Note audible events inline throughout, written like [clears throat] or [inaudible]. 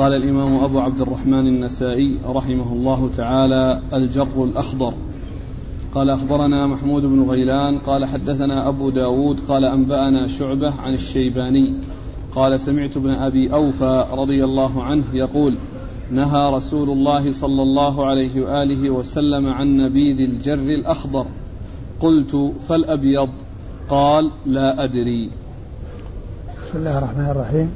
قال الإمام أبو عبد الرحمن النسائي رحمه الله تعالى الجر الأخضر. قال أخبرنا محمود بن غيلان قال حدثنا أبو داود قال أنبأنا شعبة عن الشيباني قال سمعت ابن أبي أوفى رضي الله عنه يقول نهى رسول الله صلى الله عليه وآله وسلم عن نبيذ الجر الأخضر. قلت فالأبيض؟ قال لا أدري. بسم الله الرحمن الرحيم.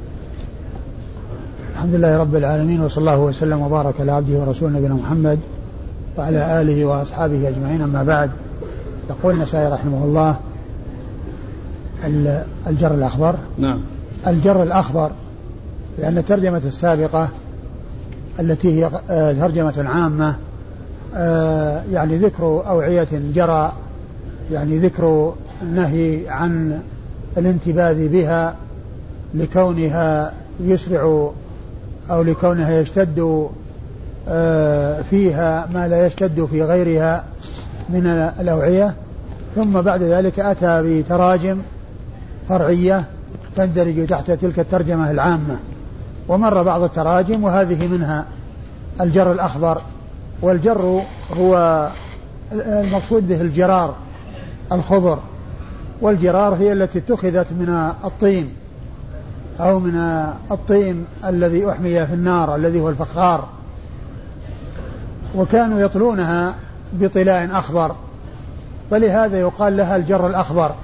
الحمد لله رب العالمين وصلى الله وسلم وبارك على عبده ورسوله نبينا محمد وعلى آله وأصحابه أجمعين. أما بعد يقول النسائي رحمه الله الجر الأخضر. نعم. الجر الأخضر لأن الترجمة السابقة التي هي آه، ترجمة عامة آه، يعني ذكر أوعية جرى يعني ذكر النهي عن الانتباذ بها لكونها يسرع أو لكونها يشتد آه، فيها ما لا يشتد في غيرها من الأوعية. ثم بعد ذلك أتى بتراجم فرعية تندرج تحت تلك الترجمة العامة. ومر بعض التراجم وهذه منها الجر الأخضر. والجر هو المقصود به الجرار الخضر. والجرار هي التي اتخذت من الطين. أو من الطين الذي أحمي في النار الذي هو الفخار. وكانوا يطلونها بطلاء أخضر. فلهذا يقال لها الجر الأخضر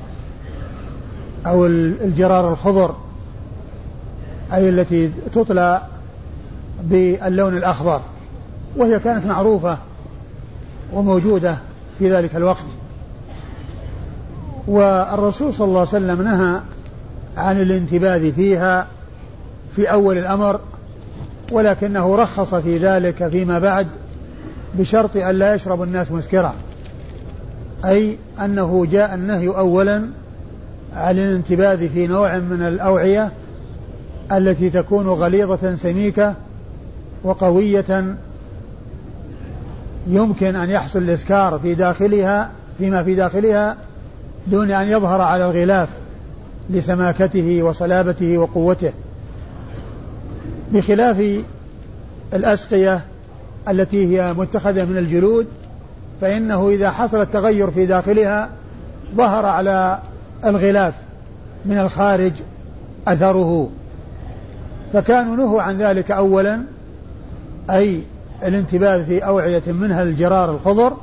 أو الجرار الخضر أي التي تطلى باللون الأخضر. وهي كانت معروفة وموجودة في ذلك الوقت. والرسول صلى الله عليه وسلم نهى عن الانتباذ فيها في أول الأمر ولكنه رخص في ذلك فيما بعد بشرط أن لا يشرب الناس مسكرا أي أنه جاء النهي أولا عن الانتباذ في نوع من الأوعية التي تكون غليظة سميكة وقوية يمكن أن يحصل الإسكار في داخلها فيما في داخلها دون أن يظهر على الغلاف. لسماكته وصلابته وقوته. بخلاف الأسقية التي هي متخذة من الجلود فإنه إذا حصل التغير في داخلها ظهر على الغلاف من الخارج أثره. فكانوا نهوا عن ذلك أولا أي الانتباه في أوعية منها الجرار الخضر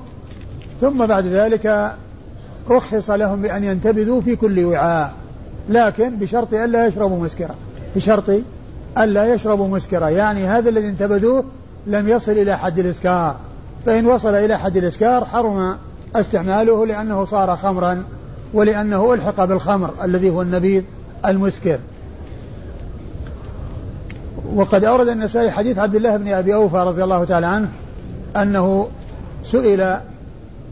ثم بعد ذلك رخص لهم بأن ينتبذوا في كل وعاء. لكن بشرط ألا يشربوا مسكرا. بشرط ألا يشربوا مسكرا. يعني هذا الذي انتبذوه لم يصل إلى حد الإسكار. فإن وصل إلى حد الإسكار حرم استعماله لأنه صار خمرا ولأنه ألحق بالخمر الذي هو النبيذ المسكر. وقد أورد النسائي حديث عبد الله بن أبي أوفى رضي الله تعالى عنه أنه سئل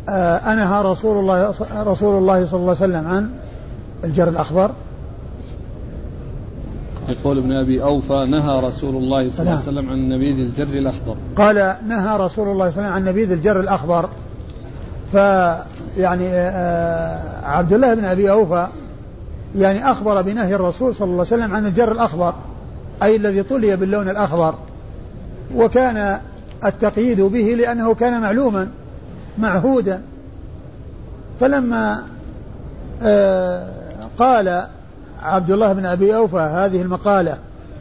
آه، أنهى رسول الله رسول الله صلى الله عليه وسلم عن الجر الأخضر. يقول ابن أبي أوفى نهى رسول الله صلى الله عليه وسلم عن نبيذ الجر الأخضر. قال نهى رسول الله صلى الله عليه وسلم عن نبيذ الجر الأخضر. فيعني آه، عبد الله بن أبي أوفى يعني أخبر بنهي الرسول صلى الله عليه وسلم عن الجر الأخضر أي الذي طلي باللون الأخضر. وكان التقييد به لأنه كان معلوما معهودا. فلما آه، قال عبد الله بن أبي أوفى هذه المقالة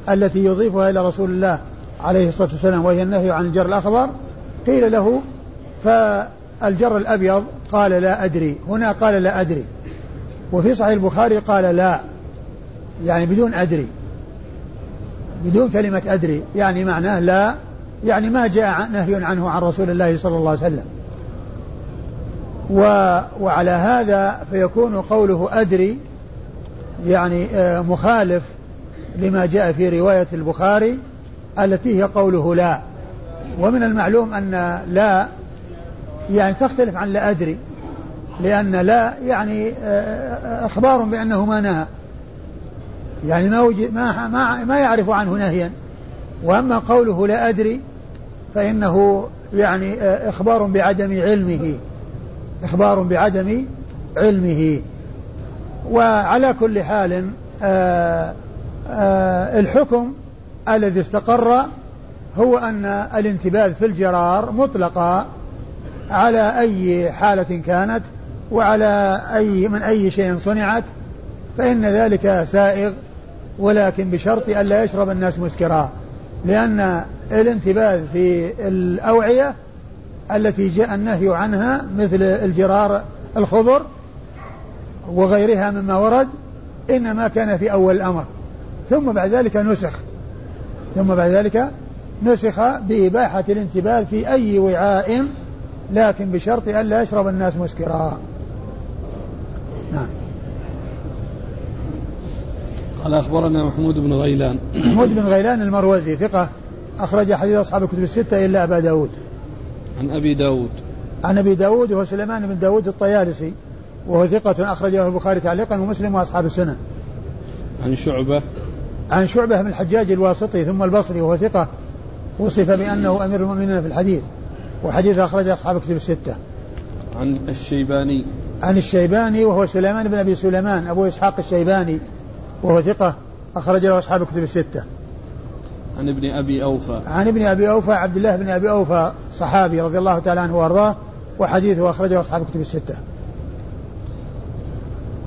التي يضيفها إلى رسول الله عليه الصلاة والسلام وهي النهي عن الجر الأخضر. قيل له فالجر الأبيض قال لا أدري هنا قال لا أدري. وفي صحيح البخاري قال لا يعني بدون أدري. بدون كلمة أدري يعني معناه لا يعني ما جاء نهي عنه عن رسول الله صلى الله عليه وسلم. و وعلى هذا فيكون قوله أدري يعني آه، مخالف لما جاء في رواية البخاري التي هي قوله لا. ومن المعلوم أن لا يعني تختلف عن لا أدري. لأن لا يعني آه، إخبار بأنه ما نهى. يعني ما ما ما ما يعرف عنه نهيا. وأما قوله لا أدري فإنه يعني آه، إخبار بعدم علمه. إخبار بعدم علمه. وعلى كل حال آه، آه، الحكم الذي استقر هو أن الانتباذ في الجرار مطلقا على أي حالة كانت وعلى أي من أي شيء صنعت فإن ذلك سائغ ولكن بشرط ألا يشرب الناس مسكرا لأن الانتباذ في الأوعية التي جاء النهي عنها مثل الجرار الخضر وغيرها مما ورد إنما كان في أول الأمر. ثم بعد ذلك نسخ. ثم بعد ذلك نسخ بإباحة الانتباه في أي وعاء لكن بشرط ألا يشرب الناس مسكرا. نعم. قال أخبرنا محمود بن غيلان. محمود بن غيلان المروزي ثقة. أخرج حديث أصحاب الكتب الستة إلا أبا داود. عن أبي داود. عن أبي داود وهو سليمان بن داود الطيالسي. وهو ثقة أخرجه البخاري تعليقا ومسلم وأصحاب السنة. عن شعبة. عن شعبة بن الحجاج الواسطي ثم البصري وهو ثقة وصف بأنه أمير المؤمنين في الحديث وحديث أخرج أصحاب الكتب الستة. عن الشيباني. عن الشيباني وهو سليمان بن أبي سليمان أبو إسحاق الشيباني وهو ثقة أخرج له أصحاب الكتب الستة. عن ابن أبي أوفى. عن ابن أبي أوفى عبد الله بن أبي أوفى صحابي رضي الله تعالى عنه وأرضاه وحديثه أخرجه أصحاب الكتب الستة.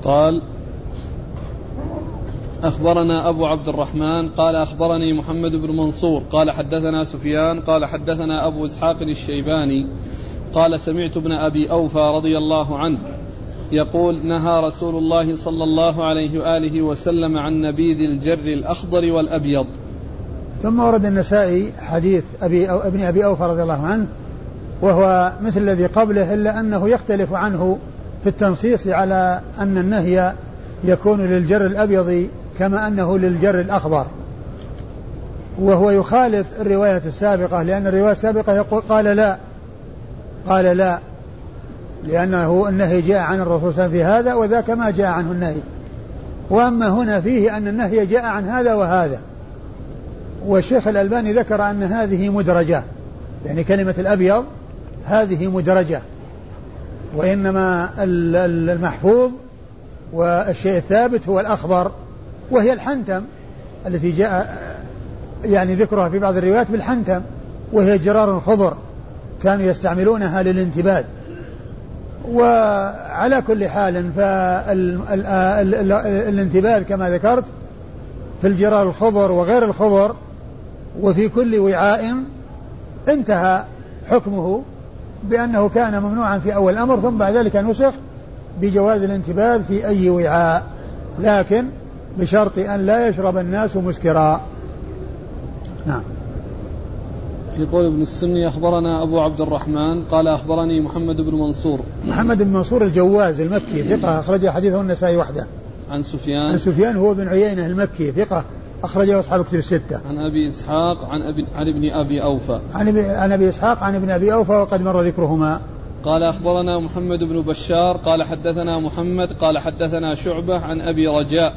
قال أخبرنا أبو عبد الرحمن قال أخبرني محمد بن منصور قال حدثنا سفيان قال حدثنا أبو إسحاق الشيباني قال سمعت ابن أبي أوفى رضي الله عنه يقول نهى رسول الله صلى الله عليه وآله وسلم عن نبيذ الجر الأخضر والأبيض. ثم ورد النسائي حديث أبي أو ابن أبي أوفى رضي الله عنه وهو مثل الذي قبله إلا أنه يختلف عنه في التنصيص على أن النهي يكون للجر الأبيض كما أنه للجر الأخضر. وهو يخالف الرواية السابقة لأن الرواية السابقة يقول قال لا قال لا لأنه النهي جاء عن الرسول صلى الله عليه وسلم في هذا وذاك ما جاء عنه النهي. وأما هنا فيه أن النهي جاء عن هذا وهذا. والشيخ الألباني ذكر أن هذه مدرجة يعني كلمة الأبيض هذه مدرجة. وإنما المحفوظ والشيء الثابت هو الأخضر وهي الحنتم التي جاء يعني ذكرها في بعض الروايات بالحنتم وهي جرار خضر كانوا يستعملونها للانتباد وعلى كل حال فالانتباد كما ذكرت في الجرار الخضر وغير الخضر وفي كل وعاء انتهى حكمه. بأنه كان ممنوعا في أول الأمر ثم بعد ذلك نسخ بجواز الانتباه في أي وعاء لكن بشرط أن لا يشرب الناس مسكرا. نعم. يقول ابن السني أخبرنا أبو عبد الرحمن قال أخبرني محمد بن منصور. محمد بن منصور الجواز المكي ثقة أخرج حديثه النسائي وحده. عن سفيان. عن سفيان هو بن عيينة المكي ثقة. أخرجه أصحاب كتب الستة. عن أبي إسحاق عن أبي عن ابن أبي أوفى. عن أبي عن أبي إسحاق عن ابن أبي أوفى وقد مر ذكرهما. قال أخبرنا محمد بن بشار قال حدثنا محمد قال حدثنا شعبة عن أبي رجاء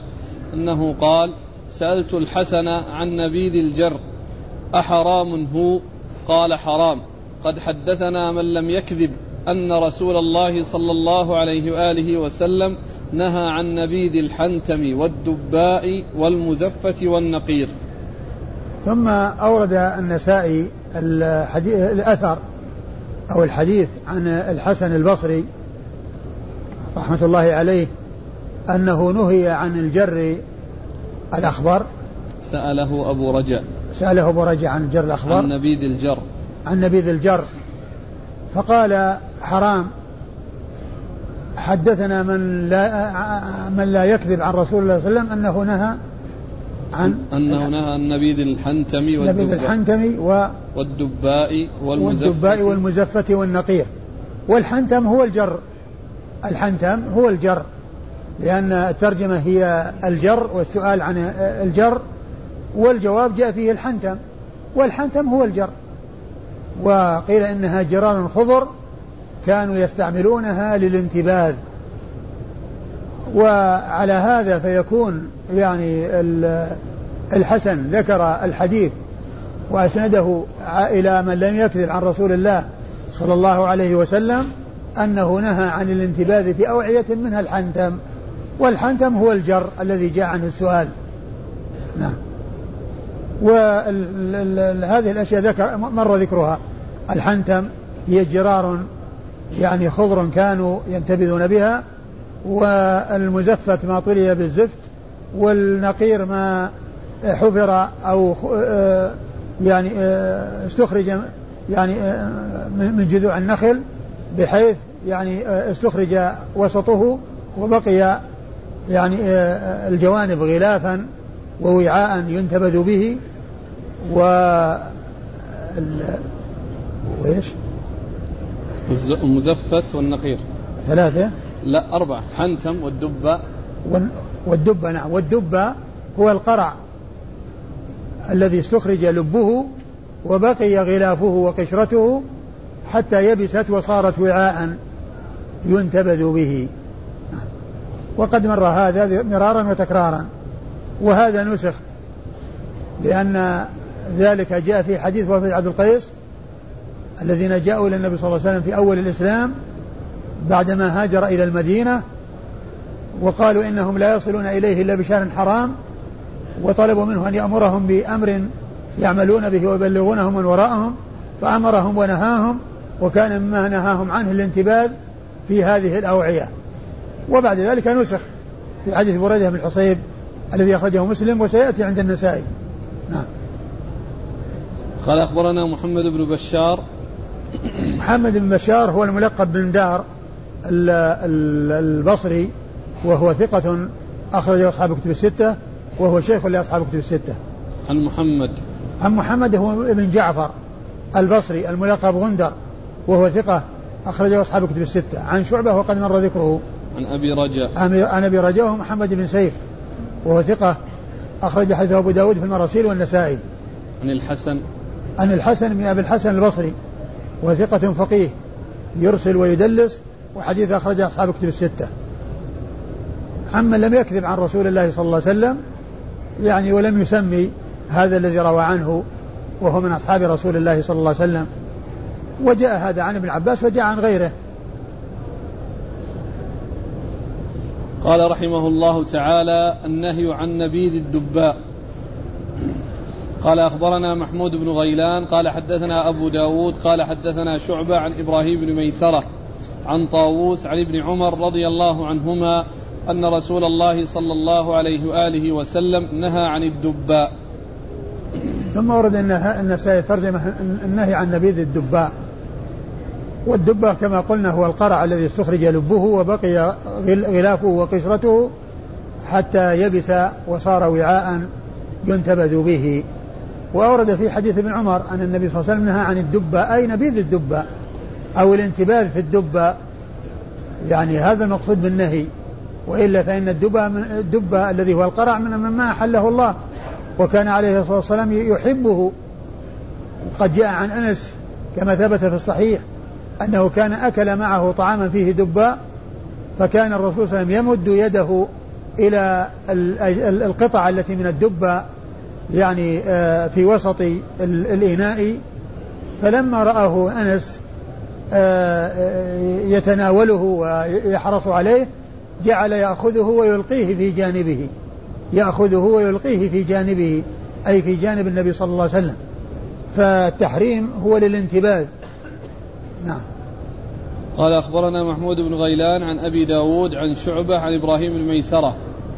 أنه قال سألت الحسن عن نبيذ الجر أحرام هو قال حرام قد حدثنا من لم يكذب أن رسول الله صلى الله عليه وآله وسلم نهى عن نبيذ الحنتم والدباء والمزفة والنقير. ثم أورد النسائي الأثر أو الحديث عن الحسن البصري رحمة الله عليه أنه نهي عن الجر الأخضر. سأله أبو رجاء. سأله أبو رجاء عن الجر الأخضر. عن نبيذ الجر. عن نبيذ الجر. فقال حرام. حدثنا من لا من لا يكذب عن رسول الله صلى الله عليه وسلم أنه نهى عن أنه نهى عن نبيذ الحنتم والدباء. نبيذ الحنتم و والدباء والمزفة. والدباء والمزفة والنقير والحنتم هو الجر. الحنتم هو الجر. لأن الترجمة هي الجر والسؤال عن الجر والجواب جاء فيه الحنتم. والحنتم هو الجر. وقيل إنها جرار خضر. كانوا يستعملونها للانتباذ وعلى هذا فيكون يعني الحسن ذكر الحديث وأسنده إلى من لم يكذب عن رسول الله صلى الله عليه وسلم أنه نهى عن الانتباذ في أوعية منها الحنتم والحنتم هو الجر الذي جاء عنه السؤال. نعم. وهذه الأشياء ذكر مر ذكرها. الحنتم هي جرار يعني خضر كانوا ينتبذون بها والمزفت ما طلي بالزفت والنقير ما حفر أو آه، يعني آه، استخرج يعني آه، من جذوع النخل بحيث يعني استخرج وسطه وبقي يعني الجوانب غلافا ووعاء ينتبذ به و وإيش؟ المزفت والنقير ثلاثة؟ لا أربعة. حنتم والدبة والدبة نعم. والدبة هو القرع الذي استخرج لبه وبقي غلافه وقشرته حتى يبست وصارت وعاء ينتبذ به. وقد مر هذا مرارا وتكرارا. وهذا نسخ لأن ذلك جاء في حديث وفد عبد القيس الذين جاءوا إلى النبي صلى الله عليه وسلم في أول الإسلام بعدما هاجر إلى المدينة وقالوا إنهم لا يصلون إليه إلا بشهر حرام وطلبوا منه أن يأمرهم بأمر يعملون به ويبلغونه من وراءهم فأمرهم ونهاهم وكان مما نهاهم عنه الانتباه في هذه الأوعية. وبعد ذلك نسخ في حديث بريدة بن الحصيب الذي أخرجه مسلم وسيأتي عند النسائي. نعم. قال أخبرنا محمد بن بشار محمد بن بشار هو الملقب بن دار البصري وهو ثقة أخرج أصحاب كتب الستة وهو شيخ لأصحاب كتب الستة. عن محمد. عن محمد هو ابن جعفر البصري الملقب غندر وهو ثقة أخرجه أصحاب كتب الستة. عن شعبة وقد مر ذكره. عن أبي رجاء. عن أبي رجاء وهو محمد بن سيف وهو ثقة أخرج حديثه أبو داود في المراسيل والنسائي. عن الحسن. عن الحسن بن أبي الحسن البصري. وثقة فقيه يرسل ويدلس وحديث أخرج أصحاب كتب الستة. عمن لم يكذب عن رسول الله صلى الله عليه وسلم يعني ولم يسمي هذا الذي روى عنه وهو من أصحاب رسول الله صلى الله عليه وسلم. وجاء هذا عن ابن عباس وجاء عن غيره. قال رحمه الله تعالى النهي عن نبيذ الدباء. قال أخبرنا محمود بن غيلان قال حدثنا أبو داود قال حدثنا شعبة عن إبراهيم بن ميسرة عن طاووس عن ابن عمر رضي الله عنهما أن رسول الله صلى الله عليه وآله وسلم نهى عن الدباء. ثم ورد النسائي ترجمة النهي عن نبيذ الدباء. والدباء كما قلنا هو القرع الذي استخرج لبه وبقي غلافه وقشرته حتى يبس وصار وعاء ينتبذ به. وأورد في حديث ابن عمر أن النبي صلى الله عليه وسلم نهى عن الدبة. أي نبيذ الدبة؟ أو الانتباذ في الدبة. يعني هذا المقصود بالنهي. وإلا فإن الدبة من الدبة الذي هو القرع من مما أحله الله. وكان عليه الصلاة والسلام يحبه. وقد جاء عن أنس كما ثبت في الصحيح أنه كان أكل معه طعاما فيه دباء فكان الرسول صلى الله عليه وسلم يمد يده إلى القطع التي من الدبة. يعني آه، في وسط الإناء فلما رآه أنس آه، آه، يتناوله ويحرص عليه جعل يأخذه ويلقيه في جانبه. يأخذه ويلقيه في جانبه أي في جانب النبي صلى الله عليه وسلم. فالتحريم هو للانتباه. نعم. قال أخبرنا محمود بن غيلان عن أبي داود عن شعبة عن إبراهيم بن ميسرة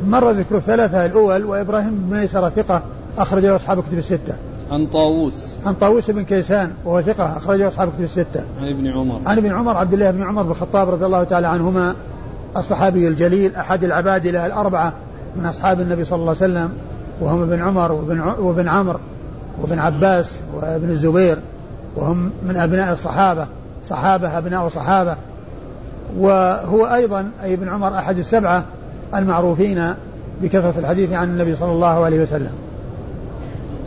مر ذكر الثلاثة الأول وإبراهيم بن ميسرة ثقة أخرجه أصحاب كتب الستة. عن طاووس. عن طاووس بن كيسان وهو ثقة أخرجه أصحاب كتب الستة. عن ابن عمر. عن ابن عمر عبد الله بن عمر بن الخطاب رضي الله تعالى عنهما الصحابي الجليل أحد العبادلة الأربعة من أصحاب النبي صلى الله عليه وسلم وهم ابن عمر وابن وابن عمرو وابن عباس وابن الزبير وهم من أبناء الصحابة صحابة أبناء صحابة. وهو أيضا أي ابن عمر أحد السبعة المعروفين بكثرة الحديث عن النبي صلى الله عليه وسلم.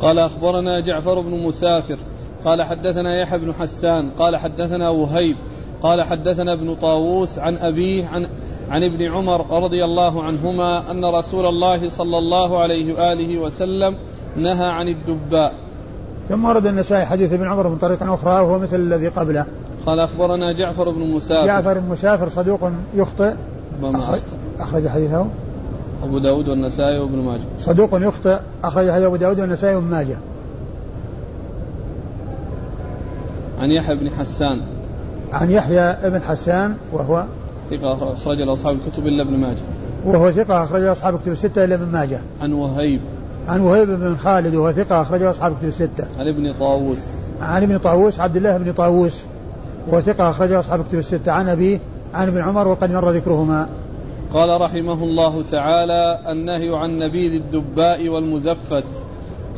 قال أخبرنا جعفر بن مسافر قال حدثنا يحيى بن حسان قال حدثنا وهيب قال حدثنا ابن طاووس عن أبيه عن عن ابن عمر رضي الله عنهما أن رسول الله صلى الله عليه وآله وسلم نهى عن الدباء. ثم ورد النسائي حديث ابن عمر من طريق أخرى وهو مثل الذي قبله. قال أخبرنا جعفر بن مسافر. جعفر بن مسافر صدوق يخطئ. أخرج, أخرج حديثه. أبو داود والنسائي وابن ماجه. صدوق يخطئ أخرج حديث أبو داود والنسائي وابن ماجه. عن يحيى بن حسان. عن يحيى بن حسان وهو ثقة أخرج له أصحاب الكتب إلا ابن ماجه. وهو ثقة أخرج له أصحاب الكتب الستة إلا ابن ماجه. عن وهيب. عن وهيب بن خالد وهو ثقة أخرج له أصحاب الكتب الستة. عن ابن طاووس. عن ابن طاووس عبد الله بن طاووس وهو ثقة أخرج له أصحاب الكتب الستة. عن أبيه عن ابن عمر وقد مر ذكرهما. قال رحمه الله تعالى النهي عن نبيذ الدباء والمزفت.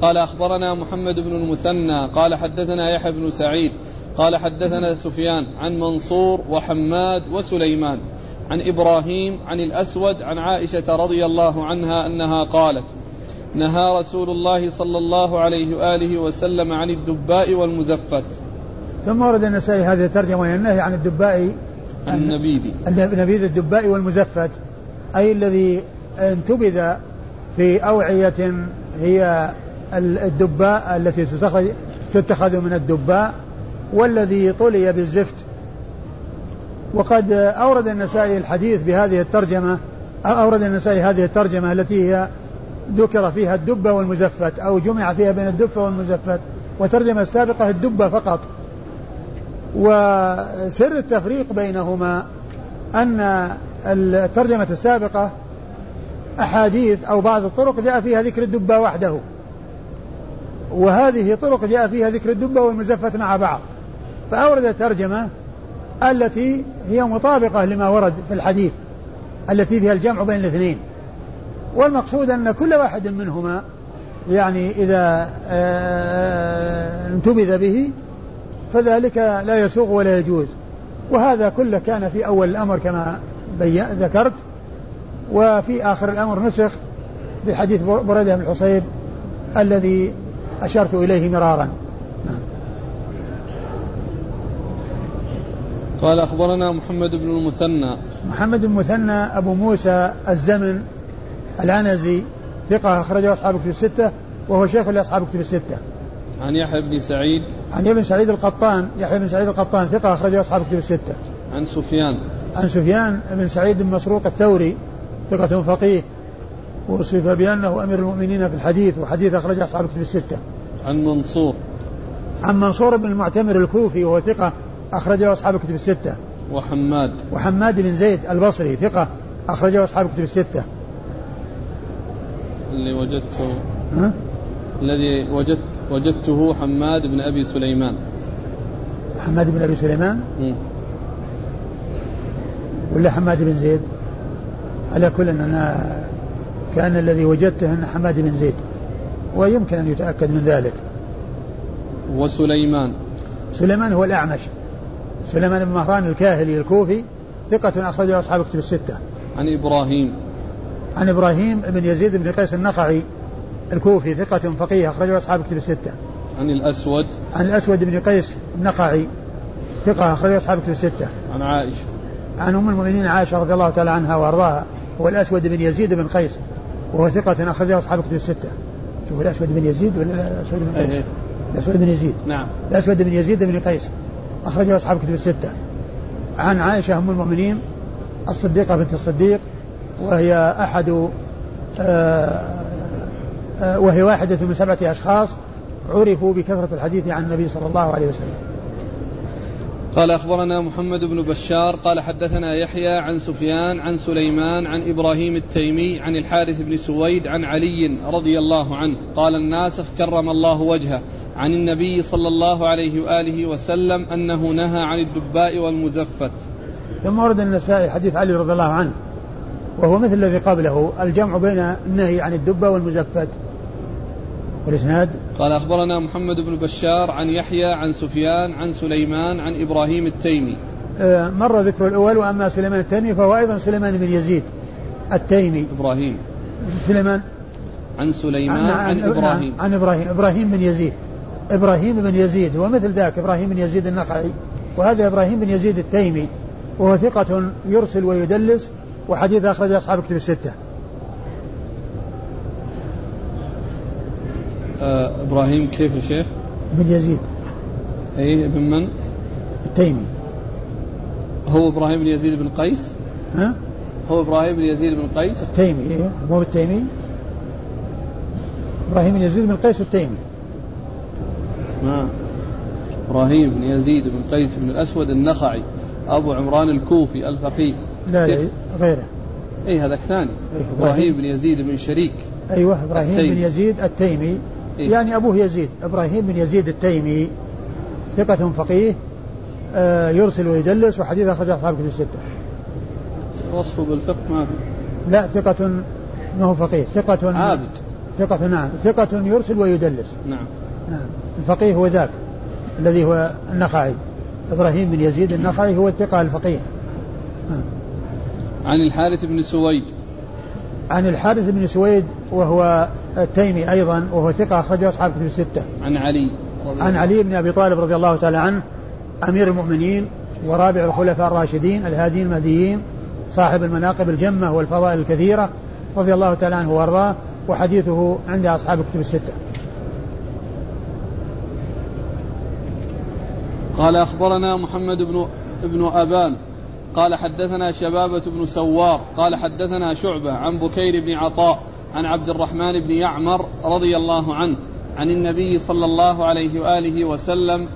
قال أخبرنا محمد بن المثنى. قال حدثنا يحيى بن سعيد. قال حدثنا سفيان عن منصور وحماد وسليمان. عن إبراهيم عن الأسود عن عائشة رضي الله عنها أنها قالت نهى رسول الله صلى الله عليه وآله وسلم عن الدباء والمزفت. ثم ورد النسائي هذه الترجمة النهي عن الدباء النبيذ نبيذ الدباء والمزفت أي الذي انتبذ في أوعية هي الدباء التي تتخذ من الدباء والذي طلي بالزفت. وقد أورد النسائي الحديث بهذه الترجمة أورد النسائي هذه الترجمة التي هي ذكر فيها الدبة والمزفت أو جمع فيها بين الدبة والمزفت والترجمة السابقة الدبة فقط. وسر التفريق بينهما أن الترجمة السابقة أحاديث أو بعض الطرق جاء فيها ذكر الدبة وحده. وهذه طرق جاء فيها ذكر الدبة والمزفت مع بعض. فأورد الترجمة التي هي مطابقة لما ورد في الحديث التي فيها الجمع بين الاثنين. والمقصود أن كل واحد منهما يعني إذا آه، انتبذ به فذلك لا يسوغ ولا يجوز. وهذا كله كان في أول الأمر كما ذكرت. وفي آخر الأمر نسخ بحديث بريدة بن الحصيب الذي أشرت إليه مرارا. قال أخبرنا محمد بن المثنى. محمد بن المثنى أبو موسى الزمن العنزي ثقة أخرجه أصحاب كتب الستة وهو شيخ لأصحاب كتب الستة. عن يحيى بن سعيد. عن ابن سعيد القطان. يحيى بن سعيد القطان ثقة أخرجه أصحاب كتب الستة. عن سفيان. عن سفيان بن سعيد بن مسروق الثوري ثقة فقيه وصف بأنه أمير المؤمنين في الحديث وحديث أخرجه أصحاب كتب الستة. عن منصور. عن منصور بن المعتمر الكوفي وهو ثقة أخرجه أصحاب الكتب الستة. وحماد. وحماد بن زيد البصري ثقة أخرجه أصحاب الكتب الستة. اللي وجدته ها؟ الذي وجدت وجدته حماد بن أبي سليمان. حماد بن أبي سليمان؟ م. ولا حماد بن زيد؟ على كل أن أنا كان الذي وجدته أن حماد بن زيد. ويمكن أن يتأكد من ذلك. وسليمان. سليمان هو الأعمش. سليمان بن مهران الكاهلي الكوفي ثقة أخرجه أصحاب كتب الستة. عن إبراهيم. عن إبراهيم بن يزيد بن قيس النقعي الكوفي ثقة فقيه أخرجه أصحاب كتب الستة. عن الأسود عن الأسود بن قيس النقعي ثقة أخرجه أصحاب كتب الستة. عن عائشة عن أم المؤمنين عائشة رضي الله تعالى عنها وأرضاها هو الأسود بن يزيد بن قيس وهو ثقة أخرجه أصحاب كتب الستة. شوف الأسود بن يزيد ولا الأسود بن قيس؟ إيه، إيه. الأسود بن يزيد نعم الأسود بن يزيد بن قيس أخرجه أصحاب كتب الستة عن عائشة أم المؤمنين الصديقة بنت الصديق وهي أحد آه، آه، وهي واحدة من سبعة أشخاص عرفوا بكثرة الحديث عن النبي صلى الله عليه وسلم. قال أخبرنا محمد بن بشار قال حدثنا يحيى عن سفيان عن سليمان عن إبراهيم التيمي عن الحارث بن سويد عن علي رضي الله عنه قال الناسخ كرم الله وجهه عن النبي صلى الله عليه وآله وسلم أنه نهى عن الدباء والمزفت. ثم ورد النسائي حديث علي رضي الله عنه وهو مثل الذي قبله الجمع بين النهي عن الدبة والمزفت. والإسناد؟ قال أخبرنا محمد بن بشار عن يحيى عن سفيان عن سليمان عن إبراهيم التيمي. آه، مر ذكر الأول وأما سليمان التيمي فهو أيضا سليمان بن يزيد التيمي. إبراهيم. سليمان. عن سليمان عن, عن, عن إبراهيم. عن إبراهيم. إبراهيم بن يزيد. إبراهيم بن يزيد هو مثل ذاك إبراهيم بن يزيد النقعي وهذا إبراهيم بن يزيد التيمي وهو ثقة يرسل ويدلس وحديث أخرج أصحاب كتب الستة. آه إبراهيم كيف يا شيخ؟ بن يزيد. أي ابن من؟ التيمي. هو إبراهيم بن يزيد بن قيس؟ ها؟ هو إبراهيم بن يزيد بن قيس؟ التيمي إيه مو التيمي إبراهيم بن يزيد بن قيس التيمي ما؟ إبراهيم بن يزيد بن قيس بن الأسود النخعي أبو عمران الكوفي الفقيه. لا لا غيره. اي هذاك ثاني. إيه إبراهيم. بن يزيد بن شريك. أيوه إبراهيم التيمي. بن يزيد التيمي. إيه؟ يعني أبوه يزيد إبراهيم بن يزيد التيمي ثقة فقيه آه يرسل ويدلس وحديث اخرج أصحاب كتب الستة. وصفه بالفقه ما في. لا ثقة ما هو فقيه ثقة عابد. ثقة نعم ثقة يرسل ويدلس. نعم. نعم الفقيه هو ذاك الذي هو النخعي. إبراهيم بن يزيد النخعي هو الثقة الفقية. نعم. عن الحارث بن سويد. عن الحارث بن سويد وهو التيمي أيضا وهو ثقة أخرجه أصحاب كتب الستة. عن علي عن علي بن أبي طالب رضي الله تعالى عنه أمير المؤمنين ورابع الخلفاء الراشدين الهاديين المهديين صاحب المناقب الجمة والفضائل الكثيرة رضي الله تعالى عنه وأرضاه وحديثه عند أصحاب كتب الستة. قال أخبرنا محمد بن ابن أبان قال حدثنا شبابة بن سوار قال حدثنا شعبة عن بكير بن عطاء عن عبد الرحمن بن يعمر رضي الله عنه عن النبي صلى الله عليه وآله وسلم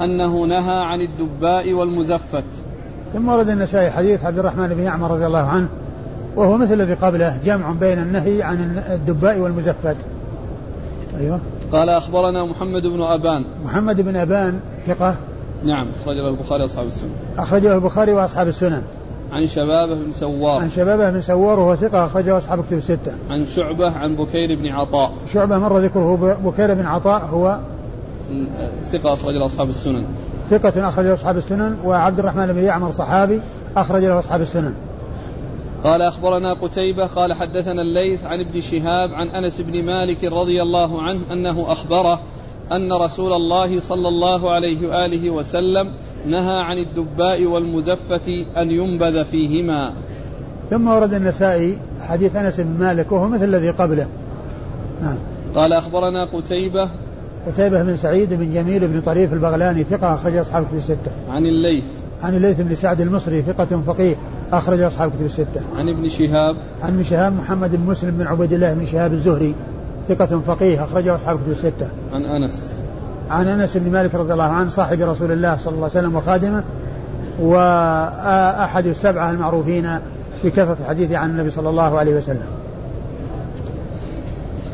أنه نهى عن الدباء والمزفت. ثم ورد النسائي حديث عبد الرحمن بن يعمر رضي الله عنه وهو مثل الذي قبله جمع بين النهي عن الدباء والمزفت. أيوه. قال أخبرنا محمد بن أبان. محمد بن أبان ثقة. نعم أخرجه البخاري وأصحاب السنن أخرجه البخاري وأصحاب السنن عن شبابه بن سوار. عن شبابه بن سوار وهو ثقة أخرجه أصحاب كتب الستة. عن شعبة عن بكير بن عطاء. شعبة مر ذكره بكير بن عطاء هو ثقة أخرج له أصحاب السنن. ثقة أخرج له أصحاب السنن وعبد الرحمن بن يعمر صحابي أخرج له أصحاب السنن. قال أخبرنا قتيبة قال حدثنا الليث عن ابن شهاب عن أنس بن مالك رضي الله عنه أنه أخبره أن رسول الله صلى الله عليه وآله وسلم نهى عن الدباء والمزفة أن ينبذ فيهما. ثم ورد النسائي حديث أنس بن مالك وهو مثل الذي قبله. نعم. قال أخبرنا قتيبة قتيبة بن سعيد بن جميل بن طريف البغلاني ثقة أخرج أصحاب كتب الستة. عن الليث. عن الليث بن سعد المصري ثقة فقيه أخرج أصحاب كتب الستة. عن ابن شهاب. عن ابن شهاب محمد بن مسلم بن عبيد الله بن شهاب الزهري ثقة فقيه أخرجه أصحاب كتب الستة. عن أنس. عن أنس بن مالك رضي الله عنه صاحب رسول الله صلى الله عليه وسلم وخادمه وأحد السبعة المعروفين بكثرة الحديث عن النبي صلى الله عليه وسلم.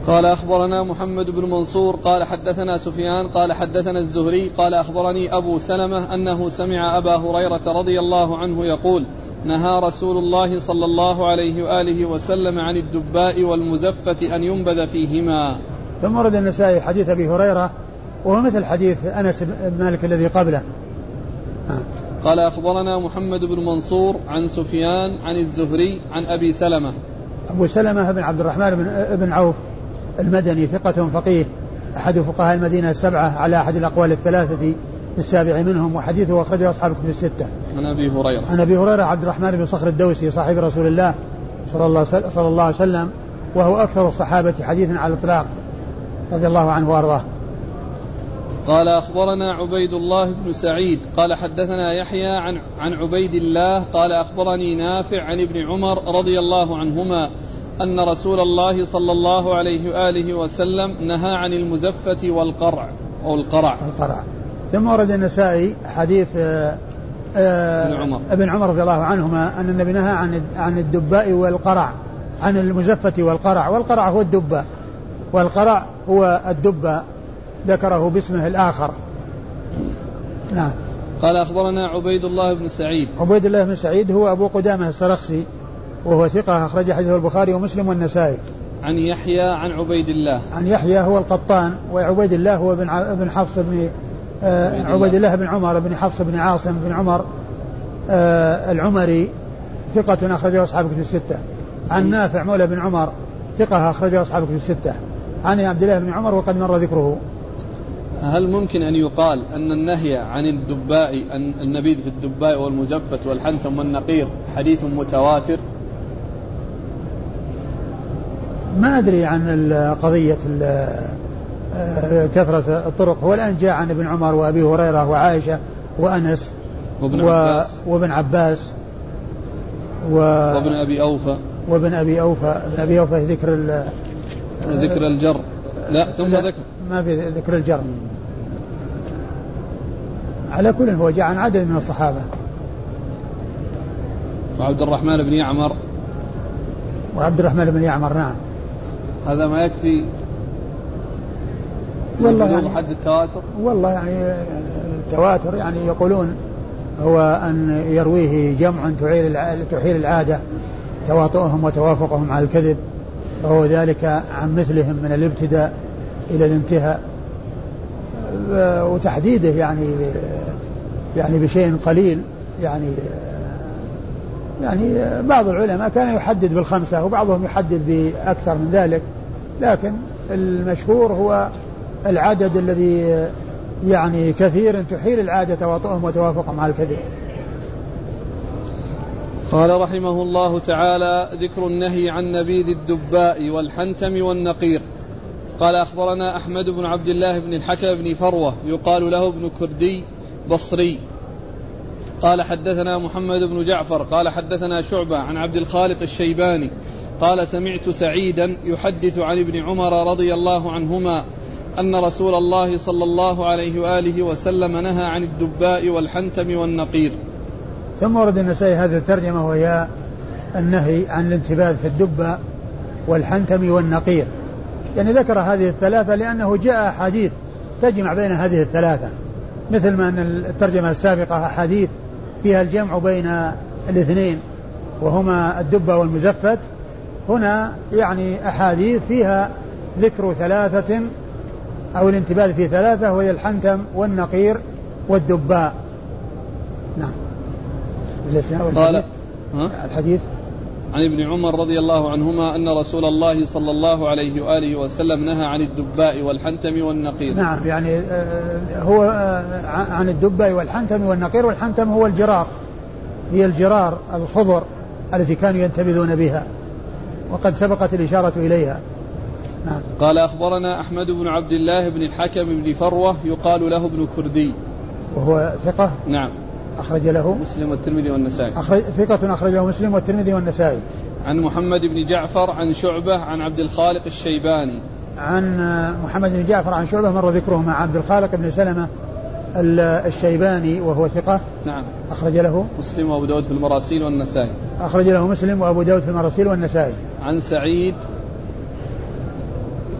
قال أخبرنا محمد بن منصور قال حدثنا سفيان قال حدثنا الزهري قال أخبرني أبو سلمة أنه سمع أبا هريرة رضي الله عنه يقول نهى رسول الله صلى الله عليه وآله وسلم عن الدباء والمزفة أن ينبذ فيهما ثم ورد النسائي حديث أبي هريرة وهو مثل حديث أنس بن مالك الذي قبله آه. قال أخبرنا محمد بن منصور عن سفيان عن الزهري عن أبي سلمة أبو سلمة بن عبد الرحمن بن, بن عوف المدني ثقة فقيه أحد فقهاء المدينة السبعة على أحد الأقوال الثلاثة السابع منهم وحديثه أخرجه أصحاب الكتب الستة. عن أبي هريرة. عن أبي هريرة عبد الرحمن بن صخر الدوسي صاحب رسول الله صلى الله صلى الله عليه وسلم وهو أكثر الصحابة حديثا على الإطلاق رضي الله عنه وأرضاه. قال أخبرنا عبيد الله بن سعيد قال حدثنا يحيى عن عن عبيد الله قال أخبرني نافع عن ابن عمر رضي الله عنهما أن رسول الله صلى الله عليه وآله وسلم نهى عن المزفة والقرع أو القرع. القرع. ثم ورد النسائي حديث آه، آه، ابن عمر. ابن عمر رضي الله عنهما أن النبي نهى عن عن الدباء والقرع عن المزفة والقرع والقرع هو الدباء والقرع هو الدباء ذكره باسمه الآخر. نعم. قال أخبرنا عبيد الله بن سعيد. عبيد الله بن سعيد هو أبو قدامة السرخسي وهو ثقة أخرج حديثه البخاري ومسلم والنسائي. عن يحيى عن عبيد الله. عن يحيى هو القطان وعبيد الله هو ابن ابن حفص بن آه عبيد الله. بن عمر بن حفص بن عاصم بن عمر آه العمري ثقة أخرجه أصحاب كتب الستة. عن نافع مولى بن عمر ثقة أخرجه أصحاب كتب الستة. عن عبد الله بن عمر وقد مر ذكره. هل ممكن أن يقال أن النهي عن الدباء النبيذ في الدباء والمزفت والحنثم والنقير حديث متواتر؟ ما أدري عن قضية آه، كثرة الطرق. هو الآن جاء عن ابن عمر وأبي هريرة وعائشة وأنس وابن و... عباس. وابن عباس و وابن أبي أوفى. وابن أبي أوفى. ابن أبي أوفى ذكر ذكر الجر. لا ثم لا. ذكر. ما في ذكر الجر على كل هو جاء عن عدد من الصحابة. وعبد الرحمن بن يعمر. وعبد الرحمن بن يعمر نعم. هذا ما يكفي؟ والله لبلوغ يعني حد التواتر؟ والله يعني التواتر يعني يقولون هو أن يرويه جمع تحيل العادة تواطؤهم وتوافقهم على الكذب وهو ذلك عن مثلهم من الابتداء. إلى الانتهاء. وتحديده يعني يعني بشيء قليل يعني يعني بعض العلماء كان يحدد بالخمسة وبعضهم يحدد بأكثر من ذلك لكن المشهور هو العدد الذي يعني كثير تحيل العادة تواطؤهم وتوافقهم على الكذب. قال رحمه الله تعالى ذكر النهي عن نبيذ الدباء والحنتم والنقير قال أخبرنا أحمد بن عبد الله بن الحكم بن فروة يقال له ابن كردي بصري. قال حدثنا محمد بن جعفر قال حدثنا شعبة عن عبد الخالق الشيباني قال سمعت سعيدا يحدث عن ابن عمر رضي الله عنهما أن رسول الله صلى الله عليه وآله وسلم نهى عن الدباء والحنتم والنقير. ثم ورد النسائي هذه الترجمة وهي النهي عن الانتباذ في الدبة والحنتم والنقير. يعني ذكر هذه الثلاثة لأنه جاء أحاديث تجمع بين هذه الثلاثة مثل ما أن الترجمة السابقة أحاديث فيها الجمع بين الاثنين وهما الدبة والمزفت هنا يعني أحاديث فيها ذكر ثلاثة أو الانتباه في ثلاثة وهي الحنتم والنقير والدباء. نعم. قال؟ الحديث؟ عن ابن عمر رضي الله عنهما أن رسول الله صلى الله عليه وآله وسلم نهى عن الدباء والحنتم والنقير نعم يعني آه، هو آه، عن الدباء والحنتم والنقير والحنتم هو الجرار هي الجرار الخضر التي كانوا ينتبذون بها وقد سبقت الإشارة إليها. نعم. قال أخبرنا أحمد بن عبد الله بن الحكم بن فروة يقال له ابن كردي. وهو ثقة؟ نعم. أخرج له مسلم والترمذي والنسائي. أخرج ثقة أخرجه مسلم والترمذي والنسائي. عن محمد بن جعفر عن شعبة عن عبد الخالق الشيباني. عن محمد بن جعفر عن شعبة مر ذكره مع عبد الخالق بن سلمة ال- الشيباني وهو ثقة. نعم. أخرج له مسلم وأبو داود في المراسيل والنسائي. أخرج له مسلم وأبو داود في المراسيل والنسائي. عن سعيد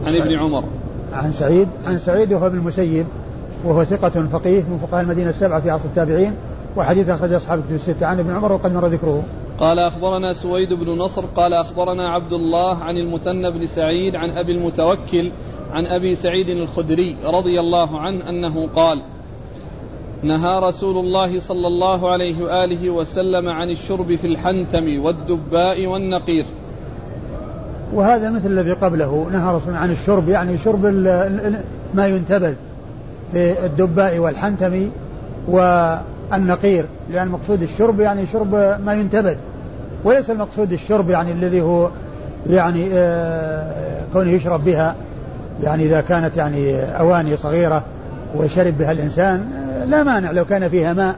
عن ابن عمر. عن سعيد عن سعيد وهو ابن المسيب وهو ثقة فقيه من فقهاء المدينة السبعة في عصر التابعين. وحديث أخرج أصحاب الكتب الستة. عن ابن عمر وقد مر ذكره. قال أخبرنا سويد بن نصر قال أخبرنا عبد الله عن المثنى بن سعيد عن أبي المتوكل عن أبي سعيد الخدري رضي الله عنه أنه قال نهى رسول الله صلى الله عليه وآله وسلم عن الشرب في الحنتم والدباء والنقير. وهذا مثل الذي قبله. نهى رسول الله عن الشرب يعني شرب ما ينتبذ في الدباء والحنتم والنقير لأن مقصود الشرب يعني شرب ما ينتبذ وليس المقصود الشرب يعني الذي هو يعني آه، كونه يشرب بها. يعني إذا كانت يعني أواني صغيرة وشرب بها الإنسان آه، لا مانع لو كان فيها ماء.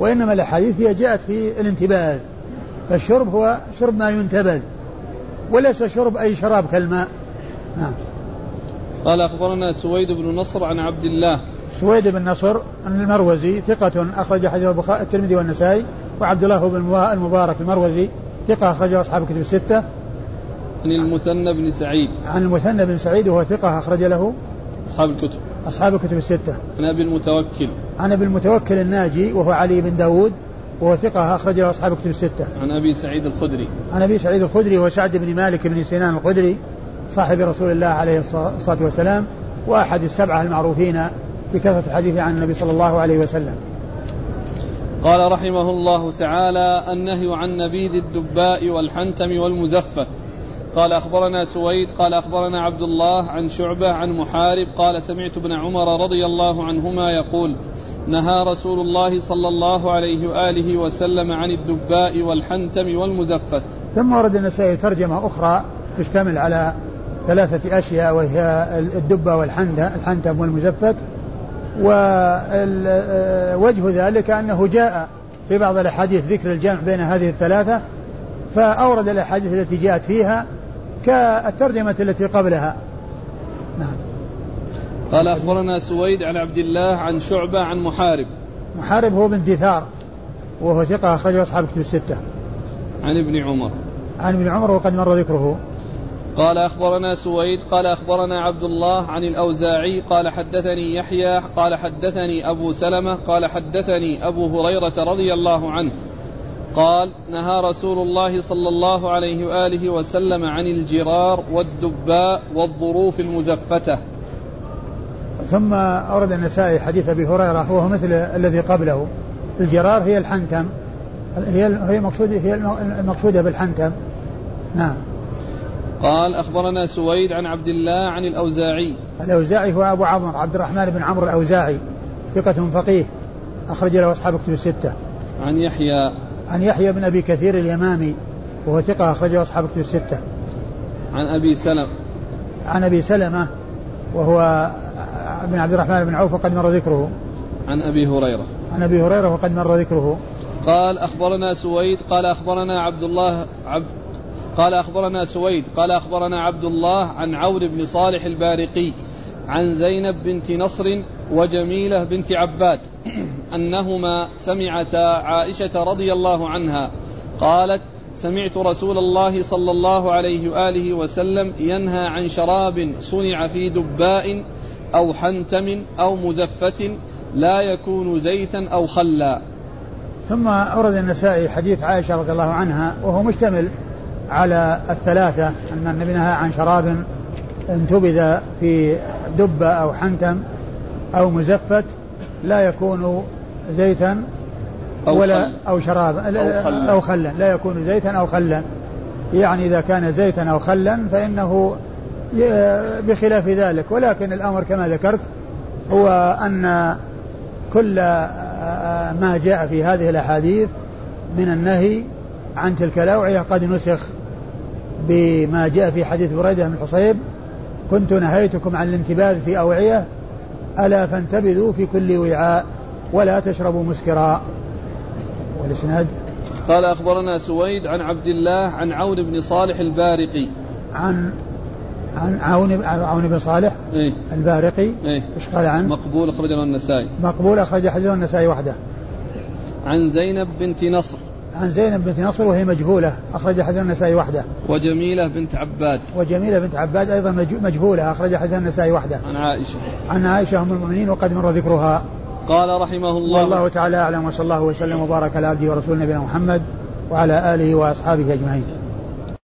وإنما الأحاديث هي جاءت في الانتباذ فالشرب هو شرب ما ينتبذ وليس شرب أي شراب كالماء. نعم. قال أخبرنا سويد بن نصر عن عبد الله سويد بن نصر المروزي ثقة أخرج حديث البخاري الترمذي والنسائي وعبد الله بن المبا- المبارك المروزي ثقة أخرجه أصحاب الكتب الستة. عن المثنى بن سعيد. عن المثنى بن سعيد وهو ثقة أخرج له أصحاب الكتب. أصحاب الكتب الستة. عن أبي المتوكل. عن أبي المتوكل الناجي وهو علي بن داود وهو ثقة أخرج له أصحاب الكتب الستة. عن أبي سعيد الخدري. عن أبي سعيد الخدري وسعد بن مالك بن سنان الخدري صاحب رسول الله عليه الصلاة والسلام وأحد السبعة المعروفين بكثرة الحديث عن النبي صلى الله عليه وسلم. قال رحمه الله تعالى النهي عن نبيذ الدباء والحنتم والمزفت. قال أخبرنا سويد قال أخبرنا عبد الله عن شعبة عن محارب قال سمعت ابن عمر رضي الله عنهما يقول نهى رسول الله صلى الله عليه وآله وسلم عن الدباء والحنتم والمزفت. ثم ورد النسائي ترجمة أخرى تشتمل على ثلاثة أشياء وهي الدبة والحنتم والمزفت. ووجه ذلك أنه جاء في بعض الأحاديث ذكر الجمع بين هذه الثلاثة فأورد الأحاديث التي جاءت فيها كالترجمة التي قبلها. نعم. قال أخبرنا سويد عن عبد الله عن شعبة عن محارب. محارب هو بن دثار وهو ثقة أخرجه أصحاب كتب الستة. عن ابن عمر. عن ابن عمر وقد مر ذكره. قال أخبرنا سويد قال أخبرنا عبد الله عن الأوزاعي قال حدثني يحيى قال حدثني أبو سلمة قال حدثني أبو هريرة رضي الله عنه. قال نهى رسول الله صلى الله عليه وآله وسلم عن الجرار والدباء والظروف المزفتة. ثم أورد النسائي حديث أبي هريرة وهو مثل الذي قبله. الجرار هي الحنتم هي هي المقصودة هي المقصودة بالحنتم. نعم. قال أخبرنا سويد عن عبد الله عن الأوزاعي. الأوزاعي هو أبو عمرو عبد الرحمن بن عمرو الأوزاعي ثقة فقيه أخرج له أصحاب كتب الستة. عن يحيى. عن يحيى بن أبي كثير اليمامي وهو ثقة أخرجه أصحاب كتب الستة. عن أبي سلمة. عن أبي سلمة وهو بن عبد الرحمن بن عوف وقد مر ذكره. عن أبي هريرة. عن أبي هريرة وقد مر ذكره. قال أخبرنا سويد قال أخبرنا عبد الله عبد قال أخبرنا سويد قال أخبرنا عبد الله عن عون بن صالح البارقي عن زينب بنت نصر وجميلة بنت عباد [clears throat] أنهما سمعتا عائشة رضي الله عنها قالت سمعت رسول الله صلى الله عليه وآله وسلم ينهى عن شراب صنع في دباء أو حنتم أو مزفة لا يكون زيتا أو خلا. ثم أورد النسائي حديث عائشة رضي الله عنها وهو مشتمل على الثلاثة أن النبي نهى عن شراب انتبذ في دبة أو حنتم أو مزفت لا يكون زيتا أو ولا خل. أو شراب أو خلا. أو خلا لا يكون زيتا أو خلا يعني إذا كان زيتا أو خلا فإنه ي- بخلاف ذلك ولكن الأمر كما ذكرت هو أن كل ما جاء في هذه الأحاديث من النهي عن تلك الأوعية قد نسخ بما جاء في حديث بريدة بن الحصيب كنت نهيتكم عن الانتباذ في أوعية ألا فانتبذوا في كل وعاء ولا تشربوا مسكرا. والإسناد؟ قال أخبرنا سويد عن عبد الله عن عون بن صالح البارقي. عن عن عون عون بن صالح إيه. البارقي؟ إيه. إيش قال عنه؟ مقبول أخرجه النسائي. مقبول أخرج حديثه النسائي وحده. عن زينب بنت نصر. عن زينب بنت نصر وهي مجهولة أخرج حديث النسائي وحده. وجميلة بنت عباد. وجميلة بنت عباد أيضا مج- مجهولة أخرج حديث النسائي وحده. عن عائشة. عن عائشة أم المؤمنين وقد مر ذكرها. قال رحمه الله. والله تعالى أعلم وصلى الله وسلم وبارك على عبده ورسوله نبينا محمد وعلى آله وأصحابه أجمعين.